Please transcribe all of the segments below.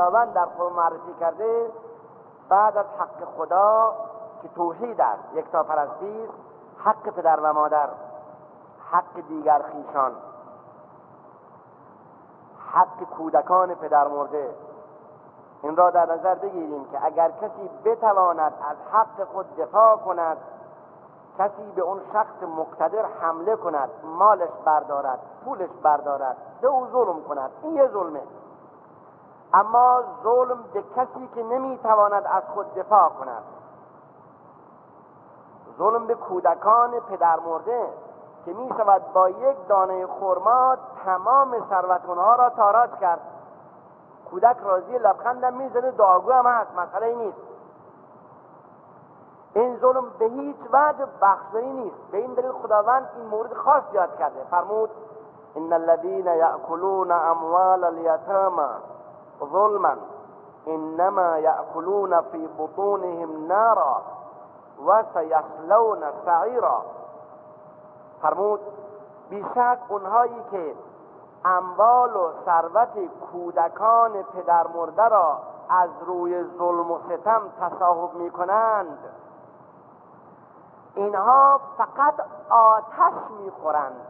خداوند در قرآن معرفی کرده بعد از حق خدا که توحید است یکتا پرستی حق پدر و مادر حق دیگر خیشان حق کودکان پدر مرده. این را در نظر بگیریم که اگر کسی بتواند از حق خود دفاع کند کسی به اون شخص مقتدر حمله کند مالش بردارد پولش بردارد به او ظلم کند این یه ظلمه. اما ظلم به کسی که نمی‌تواند از خود دفاع کند. ظلم به کودکان پدر مرده که می شود با یک دانه خرما تمام ثروت را تاراج کرد. کودک راضی لبخندم می‌زنه دعاگو هم هست مسئله نیست. این ظلم به هیچ وجه بخشداری نیست. به این دلیل خداوند این مورد خاص یاد کرده. فرمود ان الذين ياكلون اموال اليتامى ظلما. انما ياكلون في بطونهم نارا و سعیرا فرمود بیشک اونهایی که اموال و ثروت کودکان پدر مرده را از روی ظلم و ستم تصاحب می کنند اینها فقط آتش می‌خورند.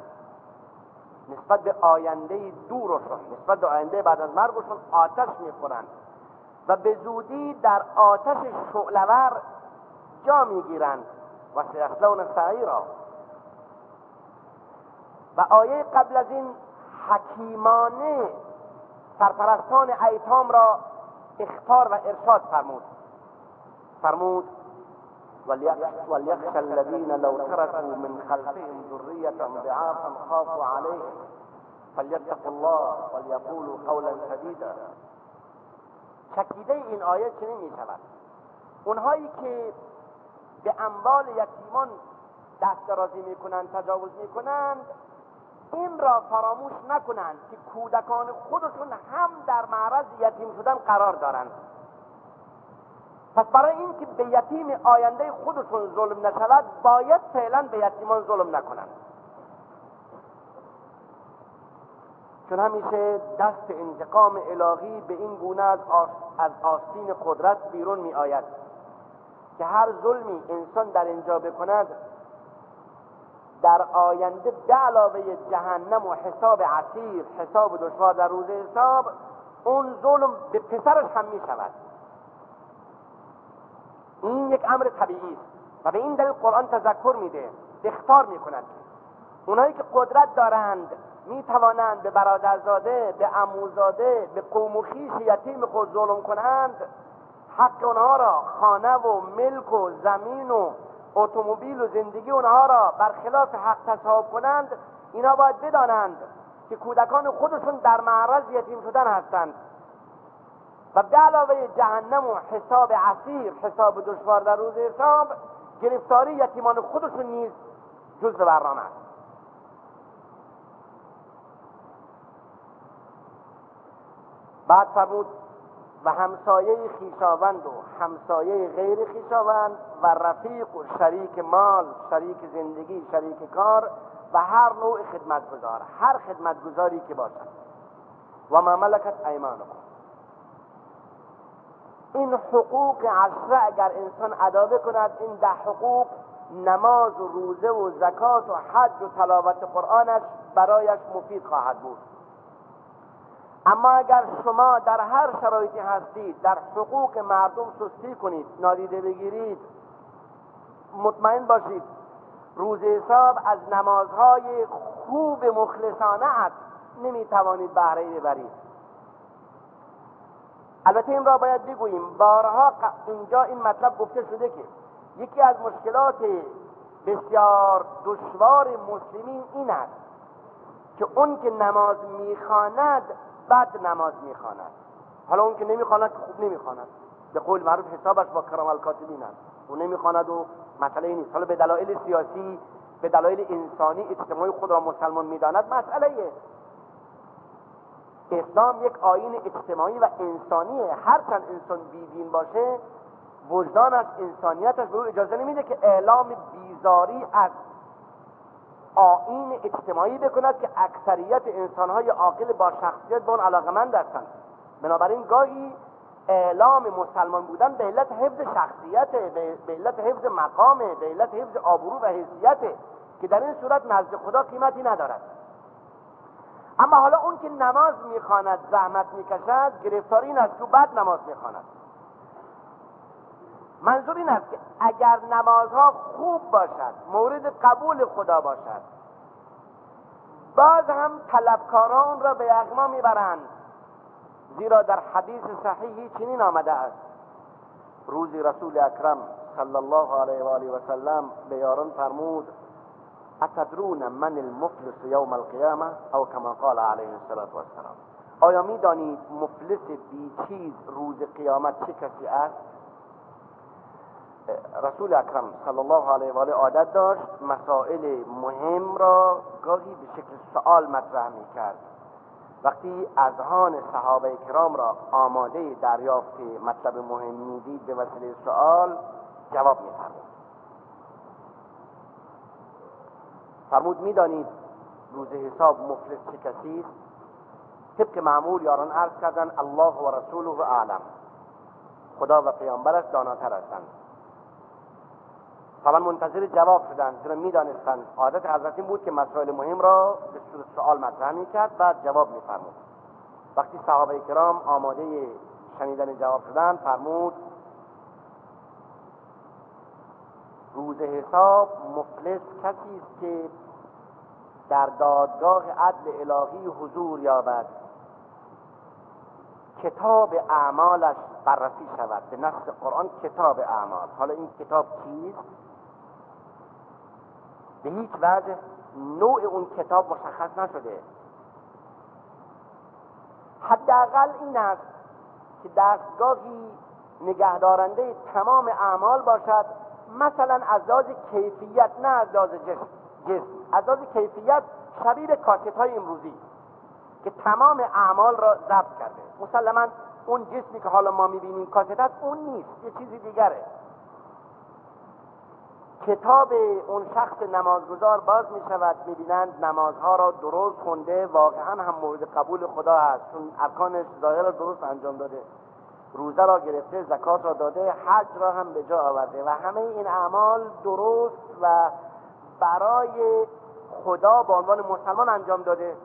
نسبت به آینده دورشون نسبت به آینده بعد از مرگشون آتش می‌خورند و به زودی در آتش شعلور جا می‌گیرند و سیخلون سعیرا و آیه قبل از این حکیمانه سرپرستان ایتام را اختار و ارشاد فرمود. فرمود وليخشى الذين لو تركوا من خلفهم ذرية ضعافا خافوا عليهم فليتقوا الله وليقولوا قولا سديدا. چکیده این آیه چنین می شود اونهایی که به اموال یتیمان دست درازی میکنند تجاوز میکنند این را فراموش نکنند که کودکان خودشون هم در معرض یتیم شدن قرار دارند. پس برای اینکه به یتیم آینده خودشون ظلم نشود باید فعلا به یتیمان ظلم نکنند چون همیشه دست انتقام الهی به این گونه از, از آستین قدرت بیرون می آید که هر ظلمی انسان در اینجا بکند در آینده به علاوه جهنم و حساب عسیر حساب دشوار در روز حساب اون ظلم به پسرش هم می شود این یک امر طبیعی است و به این دلیل قرآن تذکر میده اختار می‌کند. اونایی که قدرت دارند می توانند به برادرزاده به عموزاده به قوم و خیش یتیم خود ظلم کنند. حق اونها را خانه و ملک و زمین و اتومبیل و زندگی اونها را برخلاف حق تصاحب کنند. اینا باید بدانند که کودکان خودشون در معرض یتیم شدن هستند. و به علاوه جهنم و حساب عسیر حساب دشوار در روز حساب گرفتاری یتیمان خودشون نیز جز برنامه است. بعد فرمود و همسایه خیشاوند و همسایه غیر خیشاوند و رفیق و شریک مال شریک زندگی شریک کار و هر نوع خدمتگزار هر خدمتگزاری که باشد. و ما ملکت ایمانکم. این حقوق عشره اگر انسان ادا بکند این ده حقوق نماز و روزه و زکات و حج و تلاوت قرآنش برایش مفید خواهد بود. اما اگر شما در هر شرایطی هستید در حقوق مردم سستی کنید نادیده بگیرید مطمئن باشید روز حساب از نمازهای خوب مخلصانه ات نمی توانید بهره ببرید. البته این را باید بگوییم بارها اینجا این مطلب گفته شده که یکی از مشکلات بسیار دشوار مسلمین این است که اون که نماز می‌خواند بد نماز می‌خواند. حالا اون که نمی‌خواند که خوب نمی‌خواند. به قول معروف حسابش با کرام الکاتبین است. او نمی‌خواند و مسئله نیست. حالا به دلایل سیاسی به دلایل انسانی اجتماعی خود را مسلمان می‌داند مسئله اسلام یک آین اجتماعی و انسانیه هرچند انسان بیدین باشه وجدانش انسانیتش به او اجازه نمیده که اعلام بیزاری از آین اجتماعی بکند که اکثریت انسانهای عاقل با شخصیت به اون علاقمند هستند. بنابراین گاهی اعلام مسلمان بودن به علت حفظ شخصیت به علت حفظ مقام به علت حفظ آبرو و حیثیت که در این صورت نزد خدا قیمتی ندارد. اما حالا اون که نماز می‌خواند زحمت می‌کشد گرفتاری این است که بعد نماز می‌خواند. منظور این است که اگر نمازها خوب باشد مورد قبول خدا باشد باز هم طلبکاران را به یغما می‌برند. زیرا در حدیث صحیحی چنین آمده است. روزی رسول اکرم صلی الله علیه و آله و سلم به یاران فرمود اتدرون من المفلس یوم القیامه او کما قال علیه السلام آیا می‌دانید مفلس بی چیز روز قیامت چه کسی است؟ رسول اکرم صلی الله علیه و آله عادت داشت مسائل مهم را گاهی به شکل سوال مطرح می کرد وقتی اذهان صحابه کرام را آماده دریافت مطلب مهم می‌دید به وسیله سوال جواب میفرمود. فرمود می‌دانید روز حساب مفلس چه کسی است؟ طبق معمول یاران عرض کردن الله و رسوله اعلم. خدا و پیامبرش داناتر هستند. طبعا منتظر جواب شدند چرا می‌دانستند. عادت حضرت این بود که مسائل مهم را به صورت سوال مطرح می‌کرد بعد جواب میفرمود. وقتی صحابه کرام آماده شنیدن جواب شدند فرمود روز حساب مفلس کسی است که در دادگاه عدل الهی حضور یابد. کتاب اعمالش بررسی شود. به نص قرآن کتاب اعمال. حالا این کتاب چیست؟ به هیچ وجه نوع اون کتاب مشخص نشده. حداقل این است که دستگاهی نگهدارنده تمام اعمال باشد. مثلا از لحاظ کیفیت نه از لحاظ جسم. از لحاظ کیفیت شبیه کاست های امروزی که تمام اعمال را ضبط کرده. مسلما اون جسمی که حالا ما می‌بینیم کاست اون نیست یه چیزی دیگره. کتاب اون شخص نمازگزار باز می شود می بینند نمازها را درست خونده واقعا هم مورد قبول خدا است چون ارکانش ظاهر درست انجام داده. روزه را گرفته زکات را داده حج را هم به جا آورده و همه این اعمال درست و برای خدا به عنوان مسلمان انجام داده.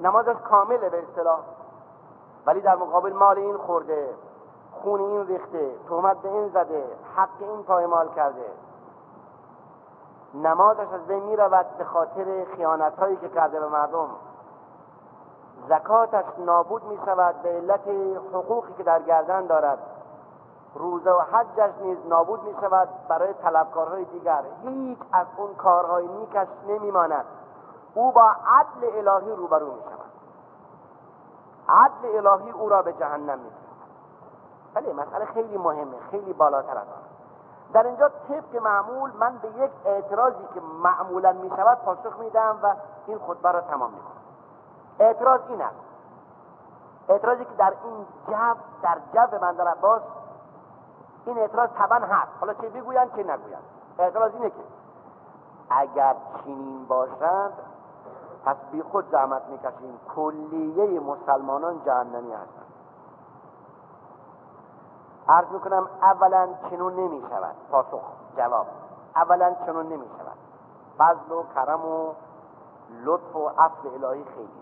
نمازش کامله به اصطلاح. ولی در مقابل مال این خورده خون این ریخته تهمت به این زده حق این پایمال کرده. نمازش از بین می رود به خاطر خیانت هایی که کرده به مردم. زکاتش نابود می شود به علت حقوقی که در گردن دارد. روزه و حجش نیز نابود می شود برای طلبکارهای دیگر. هیچ از اون کارهای نیکش نمی ماند او با عدل الهی روبرو می شود عدل الهی او را به جهنم می ولی مسئله خیلی مهمه خیلی بالاتر از آن. در اینجا طبق معمول من به یک اعتراضی که معمولا می شود پاسخ میدم و این خطبه را تمام می کنم اعتراض این است اعتراضی که در این جو در جو بندر عباس این اعتراض طبعا هست. حالا چه بگویند چه نگویند. اعتراض اینه که اگر چنین باشد پس بی خود زحمت می‌کشیم. کلیه مسلمانان جهنمی هستند. عرض می‌کنم اولا چنون نمی شود پاسخ جواب. اولا چنون نمی شود فضل و کرم و لطف و اصل الهی خیلی.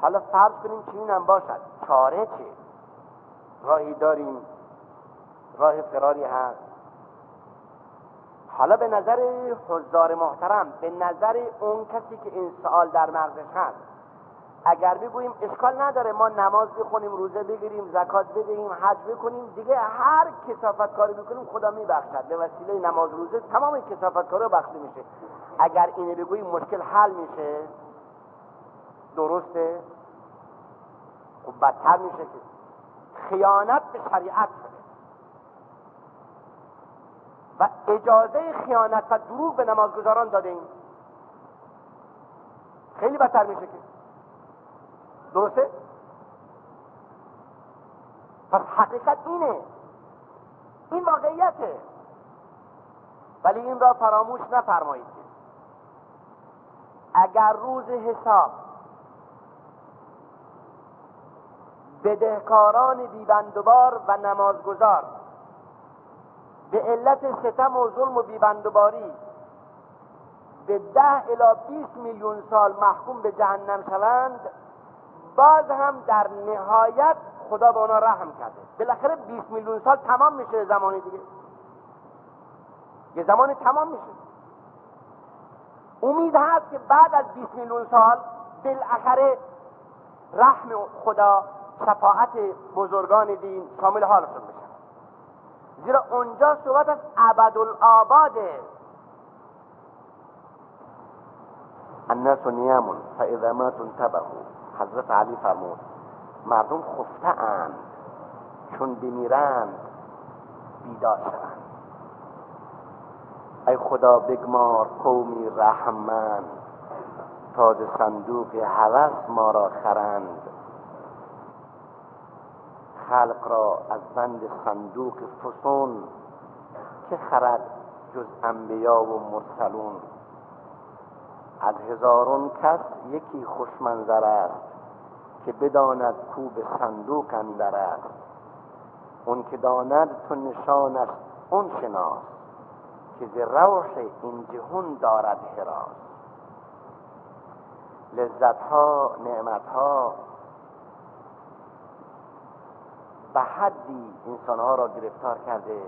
حالا فرض کنیم چنین هم باشد. چاره چه؟ راهی داریم. راه فراری هست. حالا به نظر حضار محترم به نظر اون کسی که این سوال در مغزش هست اگر بگوییم اشکال نداره ما نماز بخونیم روزه بگیریم زکات بدهیم حج بکنیم دیگه هر کسافت کاری بکنیم خدا میبخشد. به وسیله نماز روزه تمام کسافت کاری بخشیده میشه. اگر اینه بگوییم مشکل حل میشه. درسته خب بدتر میشه که خیانت به شریعت شده و اجازه خیانت و دروغ به نمازگزاران داده ایم. خیلی بدتر میشه که. درسته؟ پس حقیقت اینه. این واقعیته. ولی این را فراموش نفرمایید اگر روز حساب بدهکاران بیبندوبار و نمازگزار. به علت ستم و ظلم و بیبندوباری به ده الا 20 میلیون سال محکوم به جهنم شوند باز هم در نهایت خدا به اونا رحم کرده. بالاخره 20 میلیون سال تمام میشه زمانی دیگه. یه زمانی تمام میشه. امید هست که بعد از 20 میلیون سال بالاخره رحم خدا شفاعت بزرگان دین شامل حالشون بشه زیرا اونجا صحبت از ابدالآباده الناس نیامون فاذا ماتوا انتبهوا. حضرت علی فرمود مردم خفته اند چون بمیرند بیدار شوند. ای خدا بگمار قومی رحمن تاز صندوق هوس ما را خرند. خلق را از بند صندوق فسون که خرد جز انبیا و مرسلون. از هزارون کس یکی خوشمنظر است که بداند کو به صندوق اندر است. اون که داند تو نشانش اون شناس که ز روح این جهون دارد حراس. لذت ها نعمت ها به حدی انسانها را گرفتار کرده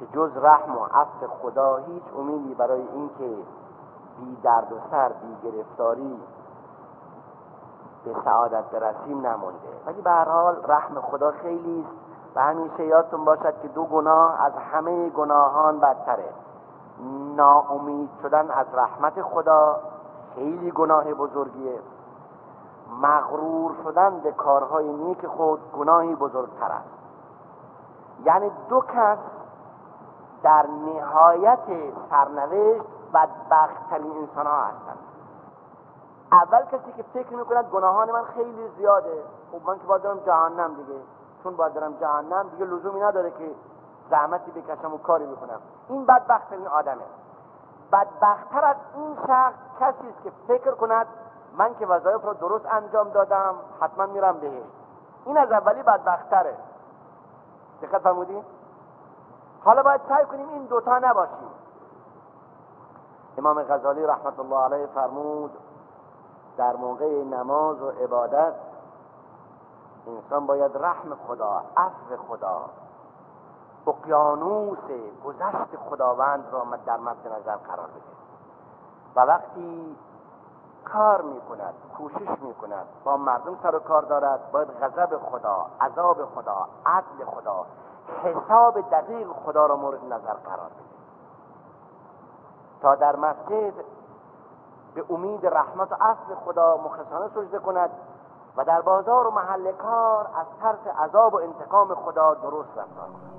که جز رحم و عفو خدا هیچ امیدی برای اینکه بی درد و سر بی گرفتاری به سعادت برسیم نمونده ولی به هر حال رحم خدا خیلی است و همیشه یادتون باشد که دو گناه از همه گناهان بدتره. ناامید شدن از رحمت خدا خیلی گناه بزرگیه. مغرور شدن به کارهای نیک خود گناهی بزرگتر است. یعنی دو کس در نهایت سرنوشت بدبختترین انسان ها هستند. اول کسی که فکر می‌کند گناهان من خیلی زیاده خب من که باید دارم جهنم دیگه. چون باید دارم جهنم دیگه لزومی نداره که زحمتی بکشم و کاری می‌کنم این بدبختترین آدمه. بدبختتر از این شخص کسی است که فکر کند من که وظایف رو درست انجام دادم حتما میرم بهش. این از اولی بدبختره. دقت فرمودی حالا باید سعی کنیم این دوتا نباشیم. امام غزالی رحمت الله علیه فرمود در موقع نماز و عبادت انسان باید رحم خدا عفو خدا اقیانوس گذشت خداوند را در مد نظر قرار بده. و وقتی کار می کند کوشش می کند با مردم سر و کار دارد باید غضب خدا عذاب خدا عدل خدا حساب دقیق خدا را مورد نظر قرار بده. تا در مسجد به امید رحمت و عفو خدا مخلصانه سجده کند و در بازار و محل کار از ترس عذاب و انتقام خدا درست رفتار کند.